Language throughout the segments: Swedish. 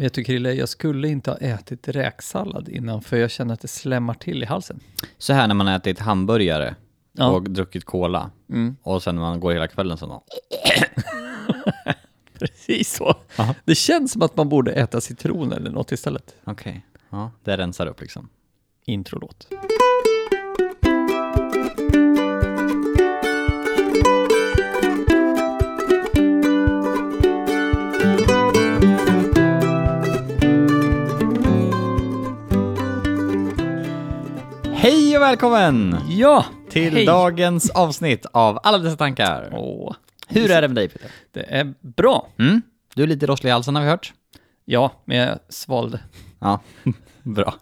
Vet du Krille, jag skulle inte ha ätit räksallad innan för jag känner att det slämmar till i halsen. Så här när man ätit hamburgare Ja. och druckit cola Mm. och sen när man går hela kvällen så då. Precis så. Aha. Det känns som att man borde äta citron eller något istället. Okej, ja, det rensar upp liksom. Introlåt. Hej och välkommen Ja! till hej. dagens avsnitt av Alla dessa tankar. Åh, Hur är det med dig Peter? det är bra. Mm? Du är lite rosslig i halsen har vi hört. Ja, men jag svalde. Ja, bra.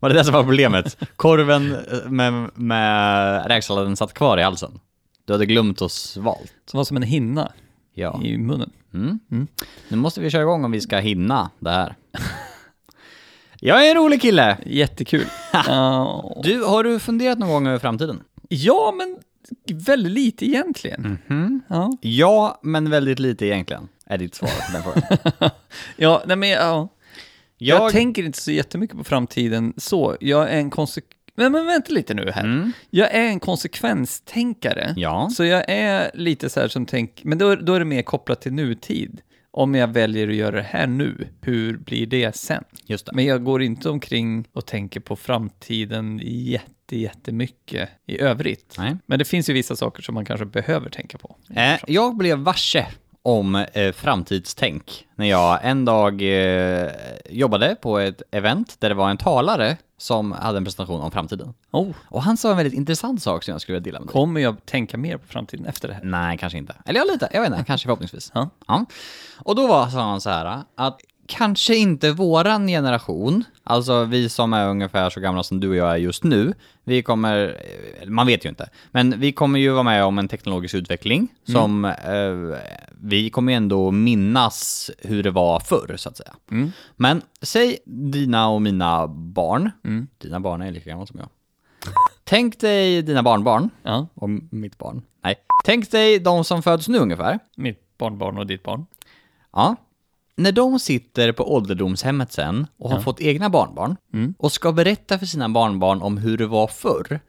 Var det det som var problemet? Korven eh, med, med räksalladen satt kvar i halsen. Du hade glömt och svalt. Det var som en hinna Ja. i munnen. Mm. Mm. Nu måste vi köra igång om vi ska hinna det här. Jag är en rolig kille! Jättekul. Ja. Du, har du funderat någon gång över framtiden? ja, men väldigt lite egentligen. Mhm. Ja. Ja, men väldigt lite egentligen, är ditt svar på den frågan. Ja, nej men ja. Jag, Jag... tänker inte så jättemycket på framtiden så. Jag är en konse... Men, men vänta lite nu här. Mm. Jag är en konsekvenstänkare. Ja. Så jag är lite så här som tänk, men då, då är det mer kopplat till nutid. Om jag väljer att göra det här nu, hur blir det sen? Just det. Men jag går inte omkring och tänker på framtiden jätte, jättemycket i övrigt. Nej. Men det finns ju vissa saker som man kanske behöver tänka på. Eh, jag blev varse om eh, framtidstänk när jag en dag eh, jobbade på ett event där det var en talare som hade en presentation om framtiden. Oh, Och han sa en väldigt intressant sak som jag skulle vilja dela med dig. kommer jag tänka mer på framtiden efter det här? Nej, kanske inte. Eller ja, lite. Jag vet inte. Kanske förhoppningsvis. Ja. Ja. Och då var, sa han så här att kanske inte våran generation, alltså vi som är ungefär så gamla som du och jag är just nu, vi kommer, eh, man vet ju inte, men vi kommer ju vara med om en teknologisk utveckling som eh, vi kommer ju ändå minnas hur det var förr, så att säga. Mm. Men säg dina och mina barn, Mm. dina barn är lika gamla som jag. Tänk dig dina barnbarn, Ja, och mitt barn. Nej. Tänk dig de som föds nu ungefär. mitt barnbarn och ditt barn. Ja. När de sitter på ålderdomshemmet sen och har Ja. fått egna barnbarn Mm. och ska berätta för sina barnbarn om hur det var förr.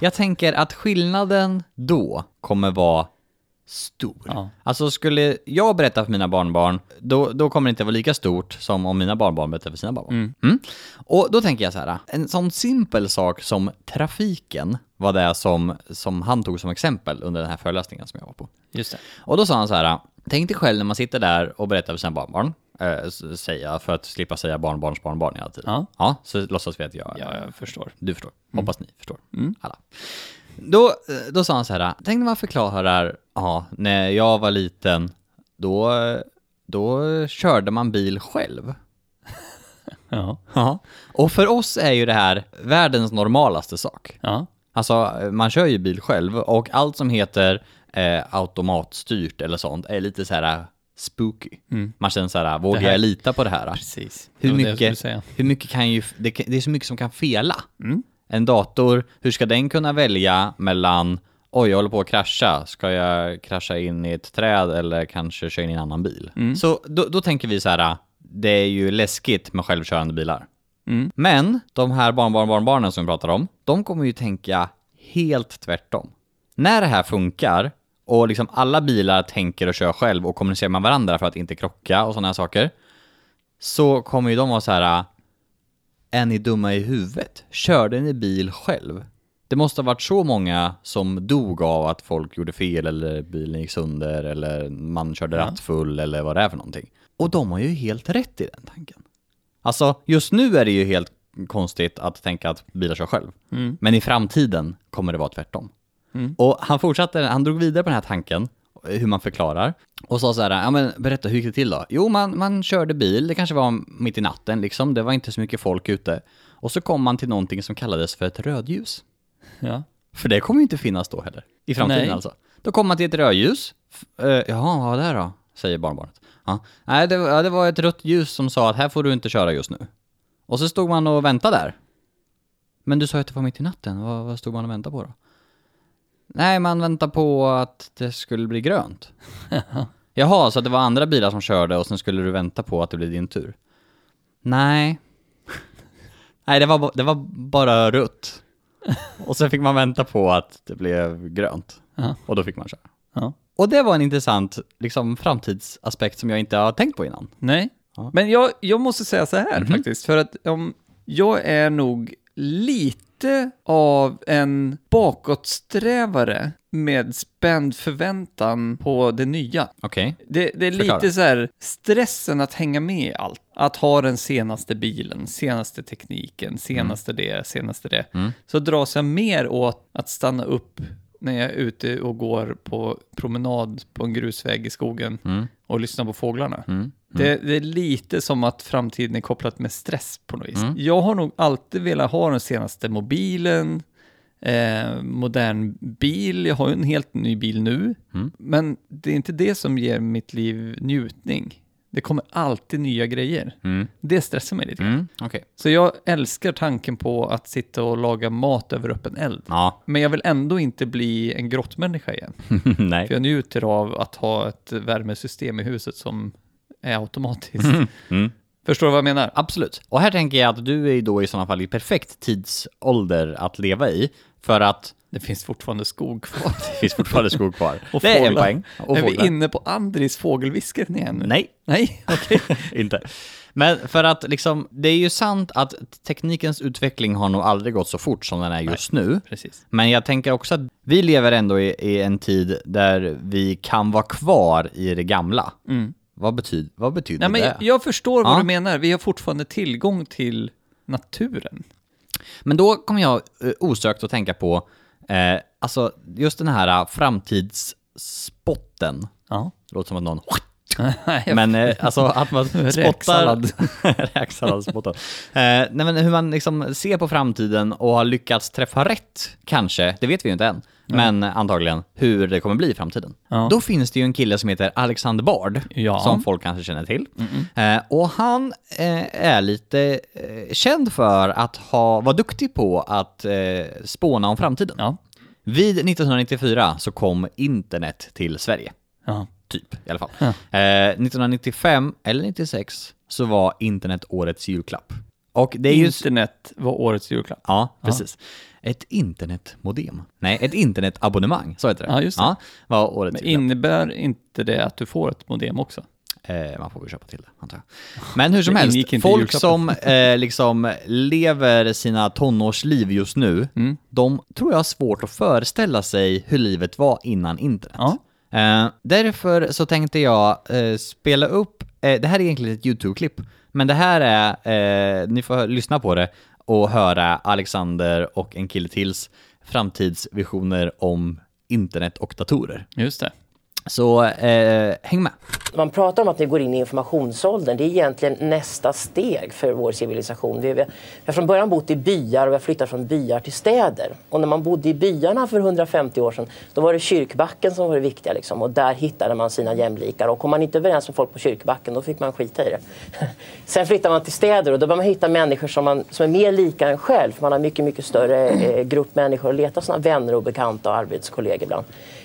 Jag tänker att skillnaden då kommer vara stor. Ja. Alltså skulle jag berätta för mina barnbarn, då, då kommer det inte vara lika stort som om mina barnbarn berättar för sina barnbarn. Mm. Mm. Och då tänker jag så här, en sån simpel sak som trafiken var det som, som han tog som exempel under den här föreläsningen som jag var på. Just det. Och då sa han så här, tänk dig själv när man sitter där och berättar för sina barnbarn, s- säga, för att slippa säga barnbarns barnbarn hela tiden. Ja. Ja, så låtsas vi att jag, Ja, jag förstår. du förstår. Hoppas ni förstår. Mm. Alla. Då, eh, då sa han så här, tänk när man förklarar, ja, när jag var liten, då, då körde man bil själv. Ja. Ja. Och för oss är ju det här världens normalaste sak. Ja. Alltså, man kör ju bil själv och allt som heter eh, automatstyrt eller sånt är lite så här spooky. Mm. Man känner så här, vågar här- jag lita på det här? Precis. Hur Det mycket, hur mycket kan ju, det, det är så mycket som kan fela. Mm. En dator, hur ska den kunna välja mellan Oj, jag håller på att krascha. Ska jag krascha in i ett träd eller kanske köra in i en annan bil? Mm. Så då, då tänker vi så här, det är ju läskigt med självkörande bilar. Mm. Men de här barnbarnbarnbarnen som vi pratar om, de kommer ju tänka helt tvärtom. När det här funkar och liksom alla bilar tänker och kör själv och kommunicerar med varandra för att inte krocka och sådana här saker, så kommer ju de vara så här, är ni dumma i huvudet? Körde ni bil själv? Det måste ha varit så många som dog av att folk gjorde fel eller bilen gick sönder eller man körde Ja. rattfull eller vad det är för någonting. Och de har ju helt rätt i den tanken. Alltså, just nu är det ju helt konstigt att tänka att bilar kör själv. Mm. Men i framtiden kommer det vara tvärtom. Mm. Och han fortsatte, han drog vidare på den här tanken, hur man förklarar, och sa så här, ja men berätta, hur gick det till då? Jo, man, man körde bil, det kanske var mitt i natten liksom, det var inte så mycket folk ute. Och så kom man till någonting som kallades för ett rödljus. Ja. För det kommer ju inte finnas då heller, i framtiden Nej. alltså. Då kommer man till ett rödljus, eh, jaha, vad var det då? Säger barnbarnet. Ja. Nej, det, var- ja, det var ett rött ljus som sa att här får du inte köra just nu. Och så stod man och väntade där. Men du sa ju att det var mitt i natten, vad, vad stod man och väntade på då? Nej, man väntar på att det skulle bli grönt. Jaha, så att det var andra bilar som körde och sen skulle du vänta på att det blev din tur. Nej. Nej, det var, det var bara rött. Och sen fick man vänta på att det blev grönt. Ja. Och då fick man köra. Ja. Och det var en intressant liksom, framtidsaspekt som jag inte har tänkt på innan. Nej. Ja. Men jag, jag måste säga så här faktiskt, för att um, jag är nog lite av en bakåtsträvare med spänd förväntan på det nya. Okej. Det, det är Förklara. lite så här stressen att hänga med i allt. Att ha den senaste bilen, senaste tekniken, senaste det, senaste det. Mm. Så dras jag mer åt att stanna upp när jag är ute och går på promenad på en grusväg i skogen Mm. och lyssnar på fåglarna. Mm. Det, det är lite som att framtiden är kopplat med stress på något vis. Mm. Jag har nog alltid velat ha den senaste mobilen, eh, modern bil. Jag har ju en helt ny bil nu. Mm. Men det är inte det som ger mitt liv njutning. Det kommer alltid nya grejer. Mm. Det stressar mig lite grann. Mm. Okej. Så jag älskar tanken på att sitta och laga mat över öppen eld. Ja. Men jag vill ändå inte bli en grottmänniska igen. För jag njuter av att ha ett värmesystem i huset som är automatiskt. Mm. Förstår du vad jag menar? Absolut. Och här tänker jag att du är då i sådana fall i perfekt tidsålder att leva i. För att Det finns fortfarande skog kvar. det finns fortfarande skog kvar. Och det är en poäng. Och är vi inne på Andris fågelviskaren igen nu? Nej, Nej, okej. inte. Men för att liksom, det är ju sant att teknikens utveckling har nog aldrig gått så fort som den är just nu. Precis. Men jag tänker också att vi lever ändå i, i en tid där vi kan vara kvar i det gamla. Vad, betyd, vad betyder Nej, men det? jag, jag förstår vad Ja. du menar. Vi har fortfarande tillgång till naturen. Men då kommer jag eh, osökt att tänka på, eh, alltså just den här eh, framtidsspotten. Ja. Det låter som att någon... Men eh, alltså att man spottar... Räksallad. Räksalladspotten. Eh, nej men hur man liksom ser på framtiden och har lyckats träffa rätt, kanske, det vet vi ju inte än, men antagligen hur det kommer bli i framtiden. Ja. Då finns det ju en kille som heter Alexander Bard, Ja. som folk kanske känner till. Eh, och han eh, är lite eh, känd för att ha, vara duktig på att eh, spåna om framtiden. Ja. Vid 1994 så kom internet till Sverige. Ja. Typ, i alla fall. Eh, 1995 eller 96 så var internet årets julklapp. Och det är ju... Internet var årets julklapp. Ja, precis. Ett internetmodem. Nej, ett internetabonnemang, så heter det. Ja, just det. Ja, var årets Men julklapp. innebär inte det att du får ett modem också? Eh, man får väl köpa till det, antar jag. Men hur som Det helst, folk som eh, liksom lever sina tonårsliv just nu, Mm. de tror jag har svårt att föreställa sig hur livet var innan internet. Ja. Eh, därför så tänkte jag eh, spela upp, eh, det här är egentligen ett YouTube-klipp, men det här är, eh, ni får lyssna på det och höra Alexander och en kille tills framtidsvisioner om internet och datorer. Just det. Så eh, häng med. Man pratar om att vi går in i informationsåldern. Det är egentligen nästa steg för vår civilisation. Vi, vi har från början bott i byar och vi har flyttat från byar till städer. Och när man bodde i byarna för 150 år sedan, då var det kyrkbacken som var det viktiga. Liksom. Och där hittade man sina jämlikar. Och kom man inte överens med folk på kyrkbacken, då fick man skita i det. Sen flyttar man till städer och då börjar man hitta människor som, man, som är mer lika en själv. För man har mycket, mycket större eh, grupp människor att leta sina vänner och bekanta och arbetskollegor ibland.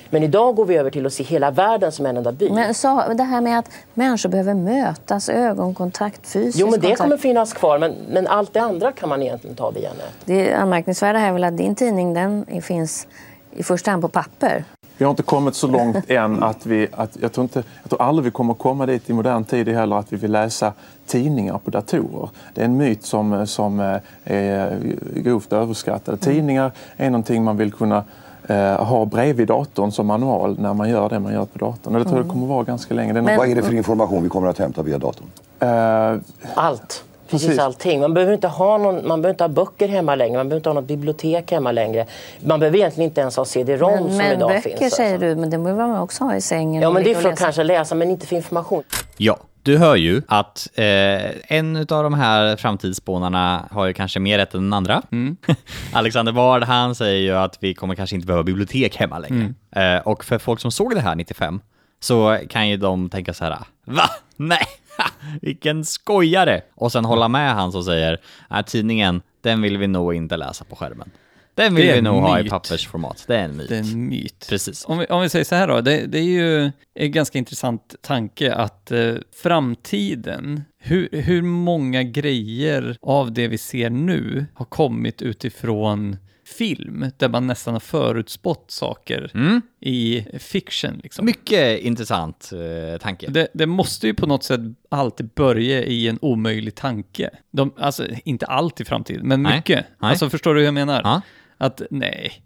Men idag går vi över till att se hela världen som en enda by. Men så, det här med att människor behöver mötas, ögonkontakt, fysisk Jo, men det kontakt. kommer finnas kvar, men, men allt det andra kan man egentligen ta via nät. Det anmärkningsvärda här är väl att din tidning den finns i första hand på papper. Vi har inte kommit så långt än att vi, att jag, tror inte, jag tror aldrig vi kommer komma dit i modern tid heller att vi vill läsa tidningar på datorer. Det är en myt som, som eh, är grovt överskattad. Tidningar är någonting man vill kunna eh, ha bredvid datorn som manual när man gör det man gör på datorn. Och det tror jag det kommer vara ganska länge. Det är Men- Vad är det för information vi kommer att hämta via datorn? eh, Allt. Precis, Precis. allting. Man behöver, inte ha någon, man behöver inte ha böcker hemma längre, man behöver inte ha något bibliotek hemma längre. Man behöver egentligen inte ens ha CD-ROM Men, som men idag böcker finns. säger alltså. du, men det behöver man också ha i sängen. Ja, men det är för att läsa. kanske läsa, men inte för information. Ja, du hör ju att eh, en av de här framtidsspånarna har ju kanske mer rätt än den andra. Alexander Bard, han säger ju att vi kommer kanske inte behöva bibliotek hemma längre. Eh, och för folk som såg det här 95 så kan ju de tänka så här, va? Nej, vilken skojare! Och sen hålla med han som säger, tidningen, den vill vi nog inte läsa på skärmen. Den vill vi nog ha i myt. pappersformat. Det är en myt. Det är en myt. Precis. Om vi, om vi säger så här då, det, det är ju en ganska intressant tanke att eh, framtiden, hur, hur många grejer av det vi ser nu har kommit utifrån film, där man nästan har förutspått saker Mm. i fiction. Liksom. Mycket intressant eh, tanke. Det, det måste ju på något sätt alltid börja i en omöjlig tanke. De, alltså, inte allt i framtiden, men Nej. mycket. Nej. Alltså, förstår du hur jag menar? Ja. Att nej,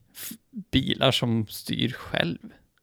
bilar som styr själv.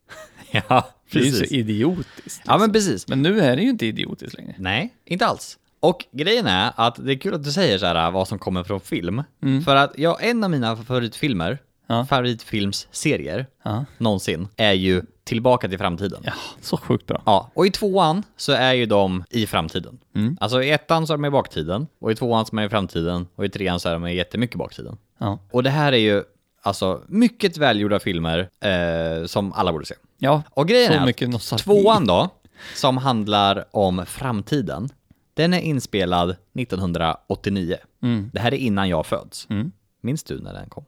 ja, Det är så precis. idiotiskt. liksom. Ja, men precis. Men nu är det ju inte idiotiskt längre. Nej, inte alls. Och grejen är att det är kul att du säger så här vad som kommer från film. Mm. För att jag, en av mina favoritfilmer, Ja. favoritfilmsserier, Ja. någonsin, är ju Tillbaka till framtiden. ja, så sjukt bra. Ja, och i tvåan så är ju de i framtiden. Mm. Alltså i ettan så är de i baktiden, och i tvåan så är de i framtiden, och i trean så är de i jättemycket baktiden. Ja, Och det här är ju alltså mycket välgjorda filmer eh, som alla borde se. ja Och grejen så är mycket nostalgi. tvåan då, som handlar om framtiden, den är inspelad 1989. Mm. Det här är innan jag föds. Mm. Minns du när den kom?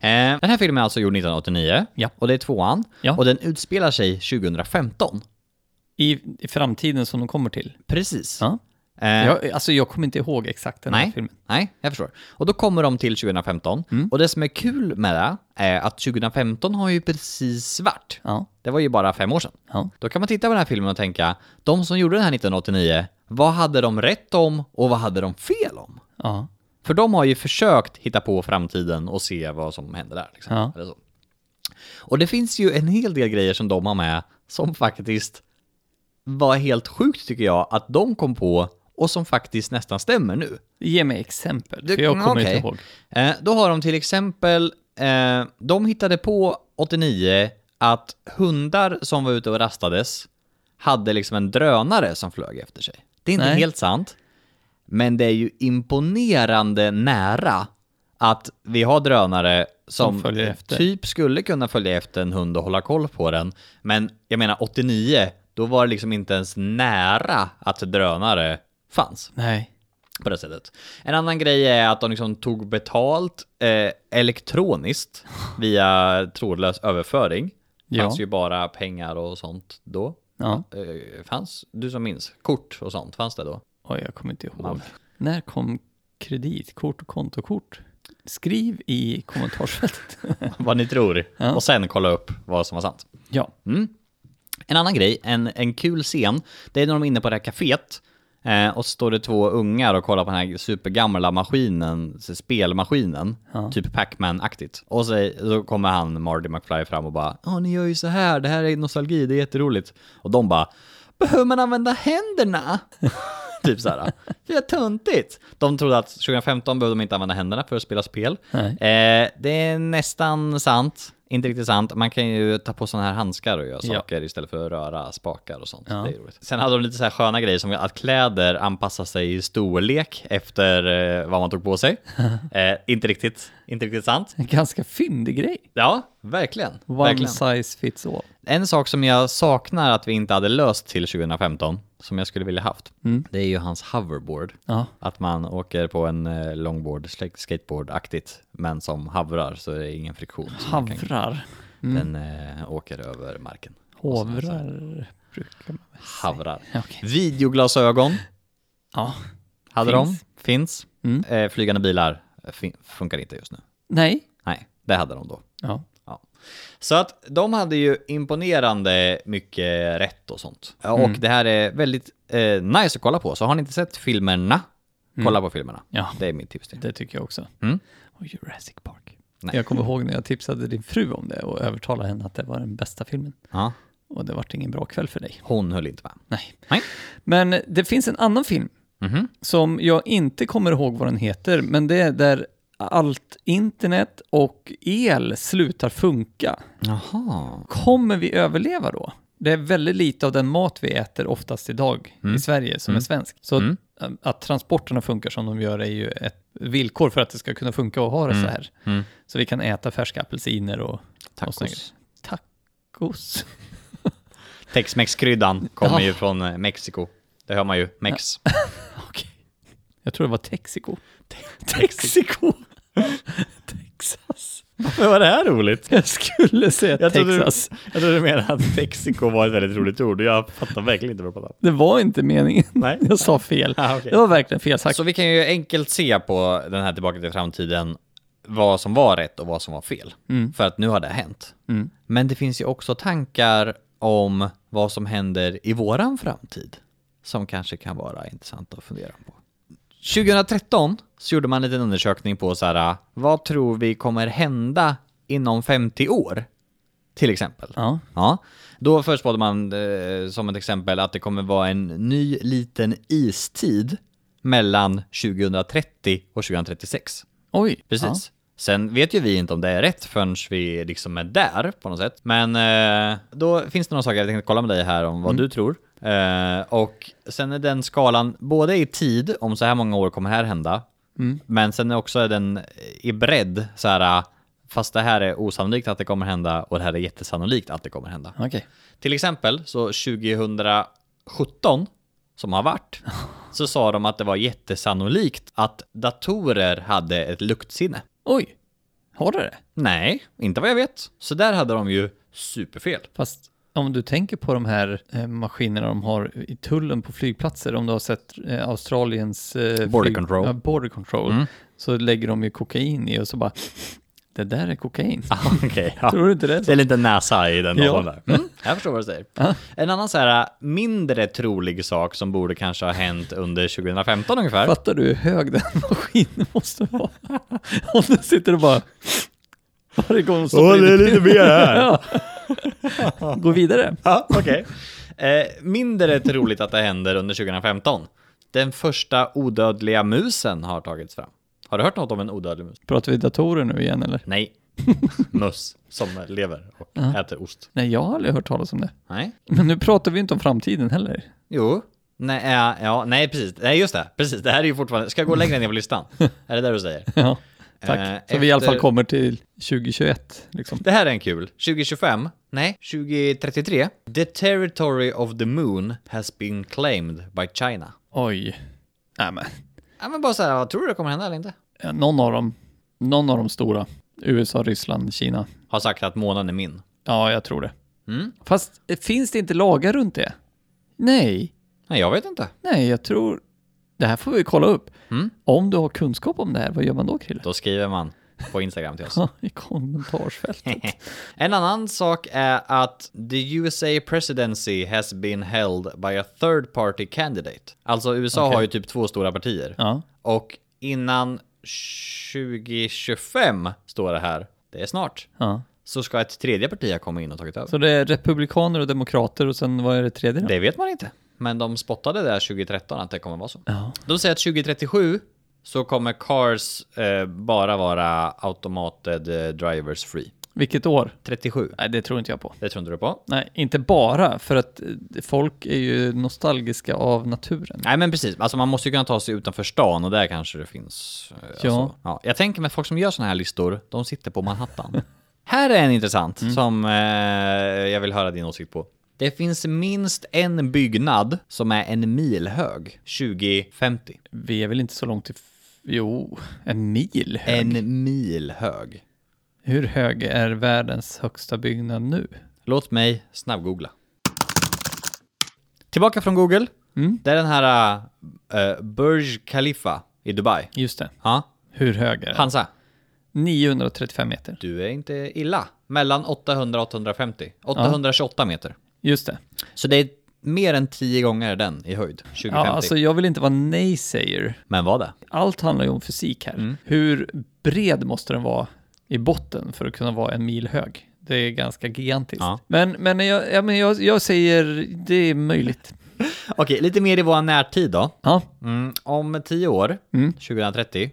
Eh, den här filmen är alltså gjord 1989, Ja. och det är tvåan, Ja. och den utspelar sig 2015. I, I framtiden som de kommer till. Precis. Ja. Eh, Jag, alltså jag kommer inte ihåg exakt den här Nej, filmen. nej, jag förstår. Och då kommer de till 2015, Mm. och det som är kul med det är att 2015 har ju precis varit. Ja. Det var ju bara fem år sedan. Ja. Då kan man titta på den här filmen och tänka, de som gjorde den här 1989, vad hade de rätt om och vad hade de fel om? Ja. För de har ju försökt hitta på framtiden och se vad som händer där. Liksom. Ja. Eller så. Och det finns ju en hel del grejer som de har med som faktiskt var helt sjukt tycker jag att de kom på och som faktiskt nästan stämmer nu. Ge mig exempel, för jag kommer okej. inte ihåg. Eh, då har de till exempel, eh, de hittade på 89 att hundar som var ute och rastades hade liksom en drönare som flög efter sig. Det är inte Nej. helt sant, men det är ju imponerande nära att vi har drönare som, Som typ skulle kunna följa efter en hund och hålla koll på den. Men jag menar 89, då var det liksom inte ens nära att drönare fanns Nej. på det sättet. En annan grej är att de liksom tog betalt eh, elektroniskt via trådlös överföring. Det Ja. fanns ju bara pengar och sånt då. Ja. Eh, fanns, du som minns, kort och sånt, fanns det då? Oj, jag kommer inte ihåg. Man- När kom kreditkort och kontokort? Skriv i kommentarsfältet. Vad ni tror. Ja. Och sen kolla upp vad som var sant. ja. En annan grej, en, en kul scen, det är när de är inne på det här kaféet eh, och så står det två ungar och kollar på den här supergamla maskinen, spelmaskinen, Ja. typ Pac-Man-aktigt. Och så, så kommer han, Marty McFly, fram och bara Ja, ni gör ju så här, det här är nostalgi, det är jätteroligt. Och de bara Behöver man använda händerna? typ så här. Det är töntigt. De trodde att 2015 behövde de inte använda händerna för att spela spel. Eh, det är nästan sant. Inte riktigt sant. Man kan ju ta på sådana här handskar och göra Ja. saker istället för att röra spakar och sånt. Ja. Det är roligt. Sen hade de lite så här sköna grejer som att kläder anpassar sig i storlek efter eh, vad man tog på sig. eh, inte riktigt, inte riktigt sant. En ganska fyndig grej. Ja, verkligen. One verkligen. size fits all. En sak som jag saknar att vi inte hade löst till 2015, som jag skulle vilja haft, Mm. det är ju hans hoverboard. Ja. Att man åker på en eh, longboard, skateboard-aktigt, men som havrar så det är ingen friktion. Kan- Havrar. Den eh, åker över marken. Hovrar brukar man väl. Havrar. Ja, okej. Videoglasögon Ja. hade Finns. de. Finns. Mm. Eh, flygande bilar funkar inte just nu. Nej. Nej, det hade de då. Ja. Ja. Så att de hade ju imponerande mycket rätt och sånt. Ja, Och det här är väldigt eh, nice att kolla på. Så har ni inte sett filmerna, kolla på filmerna. Ja. Det är mitt tips till. Det tycker jag också. Mm. Och Jurassic Park. Nej. Jag kommer ihåg när jag tipsade din fru om det och övertalade henne att det var den bästa filmen. Ja, Och det vart ingen bra kväll för dig. hon höll inte med. Nej. Nej. Men det finns en annan film Mhm. som jag inte kommer ihåg vad den heter, men det är där allt internet och el slutar funka. Jaha. Kommer vi överleva då? Det är väldigt lite av den mat vi äter oftast idag Mm. i Sverige som är svensk. Så Mm. att transporterna funkar som de gör är ju ett villkor för att det ska kunna funka och ha det så här. Mm. Så vi kan äta färska apelsiner och... och. Tacos. Tacos. Tex-Mex-kryddan kommer Ja. ju från eh, Mexiko. Det hör man ju. Mex. Jag tror det var Texiko. Texiko. Varför var det här roligt? Jag skulle säga Jag trodde, Texas. jag trodde du menade att Mexiko var ett väldigt roligt ord och jag fattar verkligen inte vad du pratar om. Det var inte meningen. Nej. Jag sa fel. Ah, okej. Det var verkligen fel sagt. Så vi kan ju enkelt se på den här Tillbaka till framtiden vad som var rätt och vad som var fel. För att nu har det hänt. Men det finns ju också tankar om vad som händer i våran framtid som kanske kan vara intressant att fundera på. 2013 så gjorde man en liten undersökning på så här, vad tror vi kommer hända inom 50 år? Till exempel. Ja. Ja, då förutspådde man eh, som ett exempel att det kommer vara en ny liten istid mellan 2030 och 2036. Oj. Precis. Sen vet ju vi inte om det är rätt förrän vi liksom är där på något sätt. Men eh, då finns det några saker jag tänkte kolla med dig här om vad du tror. Eh, och sen är den skalan både i tid, om så här många år kommer det här hända. Men sen är också den i bredd, så här, eh, fast det här är osannolikt att det kommer hända och det här är jättesannolikt att det kommer hända. Okej. Till exempel så 2017, som har varit, så sa de att det var jättesannolikt att datorer hade ett luktsinne. Oj. Har du det? Nej, inte vad jag vet. Så där hade de ju superfel. Fast om du tänker på de här eh, maskinerna de har i tullen på flygplatser, om du har sett eh, Australiens eh, Border flyg- control. Ja, border control, Mm. så lägger de ju kokain i och så bara, det där är kokain. Okej, ja. Tror du inte det? Det är lite näsa i den Ja. där. Mm, jag förstår vad du säger. Ja. En annan så här mindre trolig sak som borde kanske ha hänt under 2015 ungefär. Fattar du hur hög den maskinen måste vara? Om den sitter och bara... Varje gång stoppar Åh, det är lite mer här. ja. Gå vidare. Ja, okej. Eh, mindre troligt att det händer under 2015. Den första odödliga musen har tagits fram. Har du hört något om en odödlig mus? Pratar vi datorer nu igen eller? Nej. Mus som lever och äter ost. Nej, jag har aldrig hört talas om det. Nej. Men nu pratar vi inte om framtiden heller. Jo. Nej, ja, ja, nej precis. Nej, just det. Precis. Det här är ju fortfarande... Ska jag gå längre ner på listan? är det där du säger? Ja, tack. Eh, Så vi i alla fall efter- kommer till 2021 liksom. Det här är en kul. 2025? Nej, 2033. The territory of the moon has been claimed by China. Oj. Nej men, Ja, men bara så här, vad tror du det kommer hända eller inte? Ja, någon av dem, någon av de stora, USA, Ryssland, Kina. Har sagt att månen är min. Ja, jag tror det. Mm. Fast eh, finns det inte lagar runt det? Nej, Nej, jag vet inte. nej, jag tror... Det här får vi kolla upp. Mm. Om du har kunskap om det här, vad gör man då, Krille? Då skriver man på Instagram till oss. I kommentarsfältet. en annan sak är att the USA presidency has been held by a third party candidate. Alltså USA Okej. har ju typ två stora partier. Ja. Och innan 2025 står det här, det är snart, ja. så ska ett tredje parti ha kommit in och tagit över. Så det är republikaner och demokrater och sen vad är det tredje då? Det vet man inte. Men de spottade där 2013 att det kommer vara så. Ja. De säger att 2037 så kommer cars eh, bara vara automated eh, drivers free. Vilket år? 37. Nej, det tror inte jag på. Det tror inte du på? Nej, inte bara, för att eh, folk är ju nostalgiska av naturen. Nej men precis, alltså man måste ju kunna ta sig utanför stan och där kanske det finns. eh, Ja. Alltså, ja. Jag tänker med folk som gör sådana här listor, de sitter på Manhattan. här är en intressant som eh, jag vill höra din åsikt på. Det finns minst en byggnad som är en mil hög 2050. Vi är väl inte så långt till... Jo, en mil hög. En mil hög. Hur hög är världens högsta byggnad nu? Låt mig snabbgoogla. Tillbaka från Google. Mm. Det är den här uh, Burj Khalifa i Dubai. Just det. Ja, Hur hög är den? Hansa. 935 meter. Du är inte illa. Mellan 800 och 850. 828 meter. Just det. Så det är mer än 10 gånger den i höjd. 2050. Ja, alltså jag vill inte vara naysayer. Men vad det? Allt handlar ju om fysik här. Mm. Hur bred måste den vara i botten för att kunna vara en mil hög? Det är ganska gigantiskt. Ja. Men, men, jag, ja, men jag, jag säger det är möjligt. Okej, lite mer i vår närtid då. Ja, Mm, om 10 år, Mm. 2030,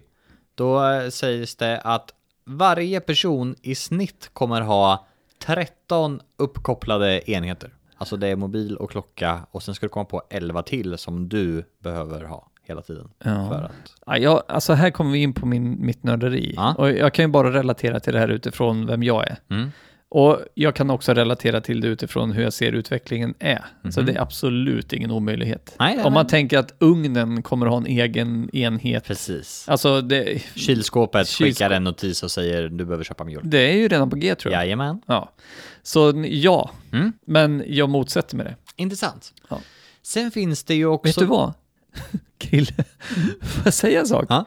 då sägs det att varje person i snitt kommer ha 13 uppkopplade enheter. Alltså det är mobil och klocka och sen ska du komma på 11 till som du behöver ha hela tiden. Ja. För att... Ja, jag, alltså här kommer vi in på min, mitt nörderi. Ja. Och jag kan ju bara relatera till det här utifrån vem jag är. Mm. Och jag kan också relatera till det utifrån hur jag ser utvecklingen är. Så det är absolut ingen omöjlighet. Mhm. Nej, nej, Om man nej. tänker att ugnen kommer ha en egen enhet. Precis. Alltså det, Kylskåpet Kylskåp. skickar en notis och säger du behöver köpa mjölk. det är ju redan på G tror jag. Jajamän. Ja. Så ja, Mm. men jag motsätter mig det. Intressant. Ja. Sen finns det ju också... Vet du vad? Krille, får jag säga en sak? Ja.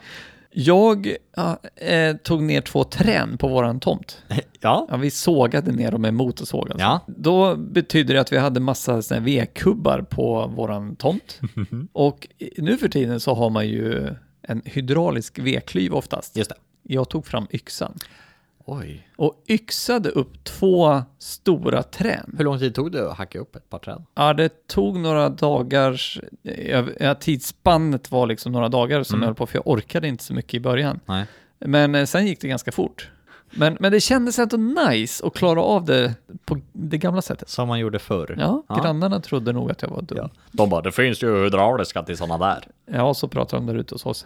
Jag ja, eh, tog ner två trän på våran tomt. Ja. Ja, vi sågade ner dem med motorsåg. Alltså. Ja. Då betyder det att vi hade massa såna här vedkubbar på våran tomt. och nu för tiden så har man ju en hydraulisk vedklyv oftast. Just det. Jag tog fram yxan Oj. och yxade upp två stora trän. Hur lång tid tog det att hacka upp ett par träd? Ja, det tog några dagars, ja, tidsspannet var liksom några dagar som jag höll på, för jag orkade inte så mycket i början. Nej. Men eh, sen gick det ganska fort. Men, men det kändes ändå nice att klara av det på det gamla sättet. Som man gjorde förr. Ja, grannarna trodde nog att jag var dum. Ja, De bara, det finns ju hydrauliska till sådana där. så pratar de där ute hos oss.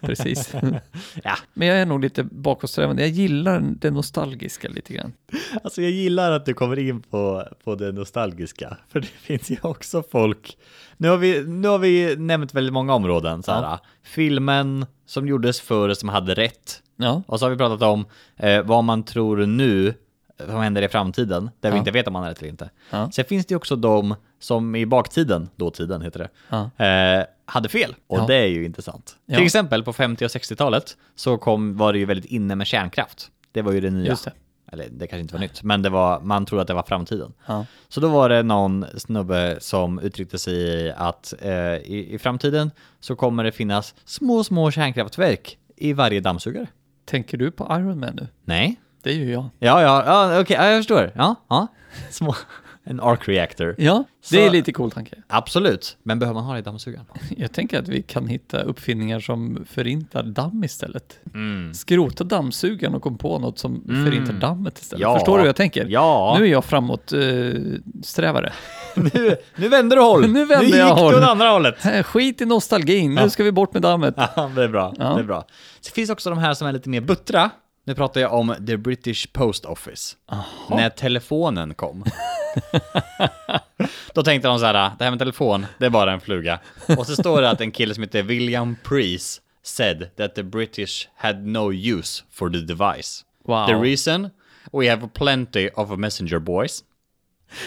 Precis. Ja. Men jag är nog lite bakåtsträvande. Jag gillar det nostalgiska lite grann. Alltså jag gillar att du kommer in på, på det nostalgiska. För det finns ju också folk. Nu har vi, nu har vi nämnt väldigt många områden. Så här, Filmen som gjordes förr som hade rätt. Ja, Och så har vi pratat om eh, vad man tror nu som händer i framtiden, där vi Ja. inte vet om man har rätt eller inte. Ja. Sen finns det ju också de som i baktiden, dåtiden heter det, Ja. eh, hade fel. Och Ja. det är ju intressant. Till exempel på 50 och 60-talet så kom, var det ju väldigt inne med kärnkraft. Det var ju det nya. Det. Eller det kanske inte var nytt, men det var, man trodde att det var framtiden. Så då var det någon snubbe som uttryckte sig i att eh, i, i framtiden så kommer det finnas små, små kärnkraftverk i varje dammsugare. Tänker du på Iron Man nu? Nej. Det är ju jag. Ja, ja, ja okej, ja, jag förstår. Ja, ja. Små. En arc reactor. Ja, det Så- är lite cool tanke. Absolut, men behöver man ha det i dammsugaren? Jag tänker att vi kan hitta uppfinningar som förintar damm istället. Skrota dammsugaren och kom på något som förintar dammet istället. Ja. Förstår du hur jag tänker? Ja. Nu är jag framåt eh, strävare. nu, nu vänder du håll! Nu vänder nu jag gick håll. du åt andra hållet! Äh, Skit i nostalgin, nu ska vi bort med dammet. Ja, det är bra. Ja. Det är bra. Så finns också de här som är lite mer buttra. Nu pratar jag om the British Post Office. När telefonen kom. Då tänkte de så här, det här med telefon, det är bara en fluga. Och så står det att en kille som heter William Preece said that the British had no use for the device. Wow. The reason? We have plenty of messenger boys.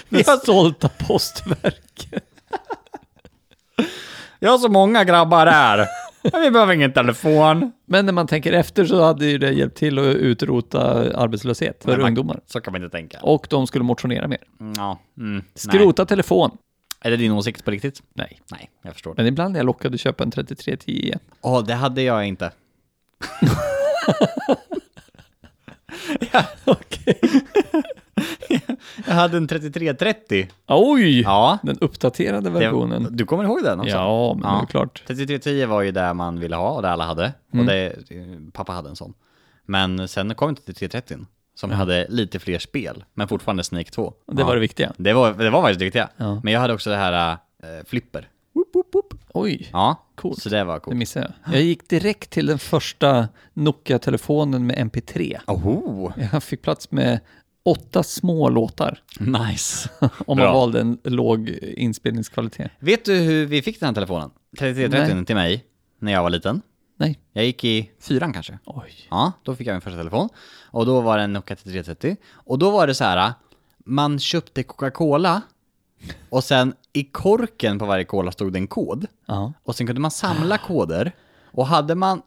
Det stolta postverket. Jag har så många grabbar här. Vi behöver ingen telefon. Men när man tänker efter så hade ju det hjälpt till att utrota arbetslöshet för man- ungdomar. Så kan man inte tänka. Och de skulle motionera mer. Ja, mm, nej. Skrota telefon. Är det din åsikt på riktigt? Nej. Nej, jag förstår det. Men ibland är jag lockad att köpa en 3310 igen. Åh, det hade jag inte. Okej. Jag hade en 3330. Oj! Ja. Den uppdaterade versionen. Det, du kommer ihåg den också? Ja, men det är klart. 3310 var ju det man ville ha och det alla hade. Mm. Och det, pappa hade en sån. Men sen kom 3330 som hade lite fler spel, men fortfarande Snake 2. Det var det viktiga. Det var, det var faktiskt det viktiga. Ja. Men jag hade också det här äh, flipper. Oj, Ja, Coolt. så det var det coolt. missade jag. Jag gick direkt till den första Nokia-telefonen med MP3. Oh, Jag fick plats med åtta små låtar. nice. Om Bra. man valde en låg inspelningskvalitet. Vet du hur vi fick den här telefonen? 3330 Nej. till mig, när jag var liten. Nej. Jag gick i fyran kanske. Oj. Ja, då fick jag min första telefon. Och då var det en Nokia 3330. Och då var det så här, man köpte Coca-Cola och sen i korken på varje cola stod det en kod. Ja. Och sen kunde man samla koder. Och hade man,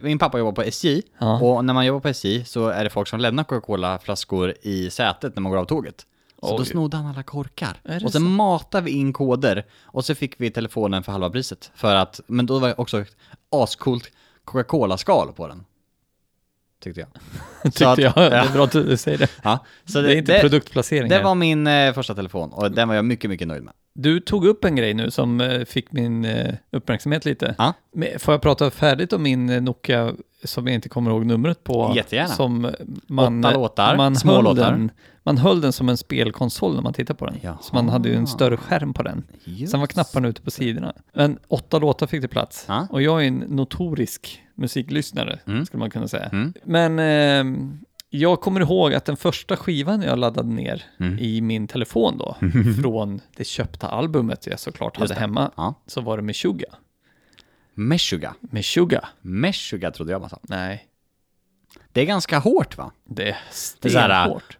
min pappa jobbar på SJ, Ja. och när man jobbar på SJ så är det folk som lämnar Coca-Cola-flaskor i sätet när man går av tåget. Så då Oj. snodde han alla korkar. Och sen så? matade vi in koder, och så fick vi telefonen för halva priset. För att, men då var det också ett ascoolt Coca-Cola-skal på den. Tyckte jag. Tyckte att- jag. Det är bra att du säger det. Ja, så Det är inte produktplacering Det här. var min eh, första telefon, och den var jag mycket, mycket nöjd med. Du tog upp en grej nu som eh, fick min eh, uppmärksamhet lite. Ja. Men Får jag prata färdigt om min eh, Nokia som jag inte kommer ihåg numret på? Jättegärna. Som man, Åtta låtar, man små höll låtar. Den, man höll den som en spelkonsol när man tittar på den. Jaha. Så man hade ju en större skärm på den. Just. Sen var knapparna ute på sidorna. Men åtta låtar fick det plats. Ja. Och jag är en notorisk musiklyssnare, Mm. skulle man kunna säga. Mm. Men eh, Jag kommer ihåg att den första skivan jag laddade ner Mm. i min telefon då, från det köpta albumet jag såklart hade hemma, Ja. så var det Meshuggah. Meshuggah. Meshuggah? Meshuggah trodde jag man sa. Nej, Det är ganska hårt va? det är Det stenhårt.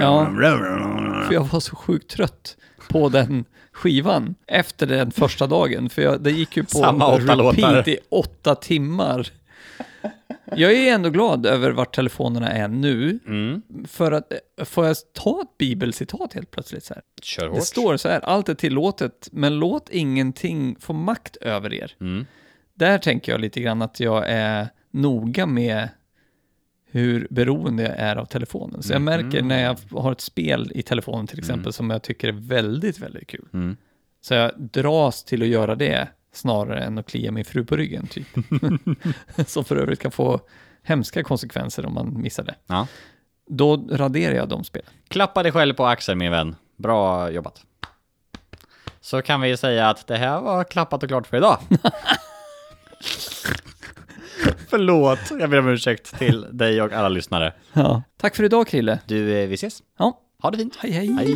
Ja, för jag var så sjukt trött på den skivan efter den första dagen. För jag, det gick ju på Samma åtta repeat låtar. i åtta timmar. Jag är ändå glad över vart telefonerna är nu. Mm. För att, får jag ta ett bibelcitat helt plötsligt så här? Kör Det står så här, allt är tillåtet, men låt ingenting få makt över er. Mm. Där tänker jag lite grann att jag är noga med hur beroende jag är av telefonen. Så jag märker när jag har ett spel i telefonen till exempel som jag tycker är väldigt, väldigt kul. Mm. Så jag dras till att göra det snarare än att klia min fru på ryggen typ. som för övrigt kan få hemska konsekvenser om man missar det. Ja. Då raderar jag de spelen. Klappa dig själv på axeln min vän. Bra jobbat. Så kan vi säga att det här var klappat och klart för idag. Förlåt, jag ber om ursäkt till dig och alla lyssnare. Ja. Tack för idag Krille. Du, eh, vi ses. Ja, Ha det fint. hej hej. Hej.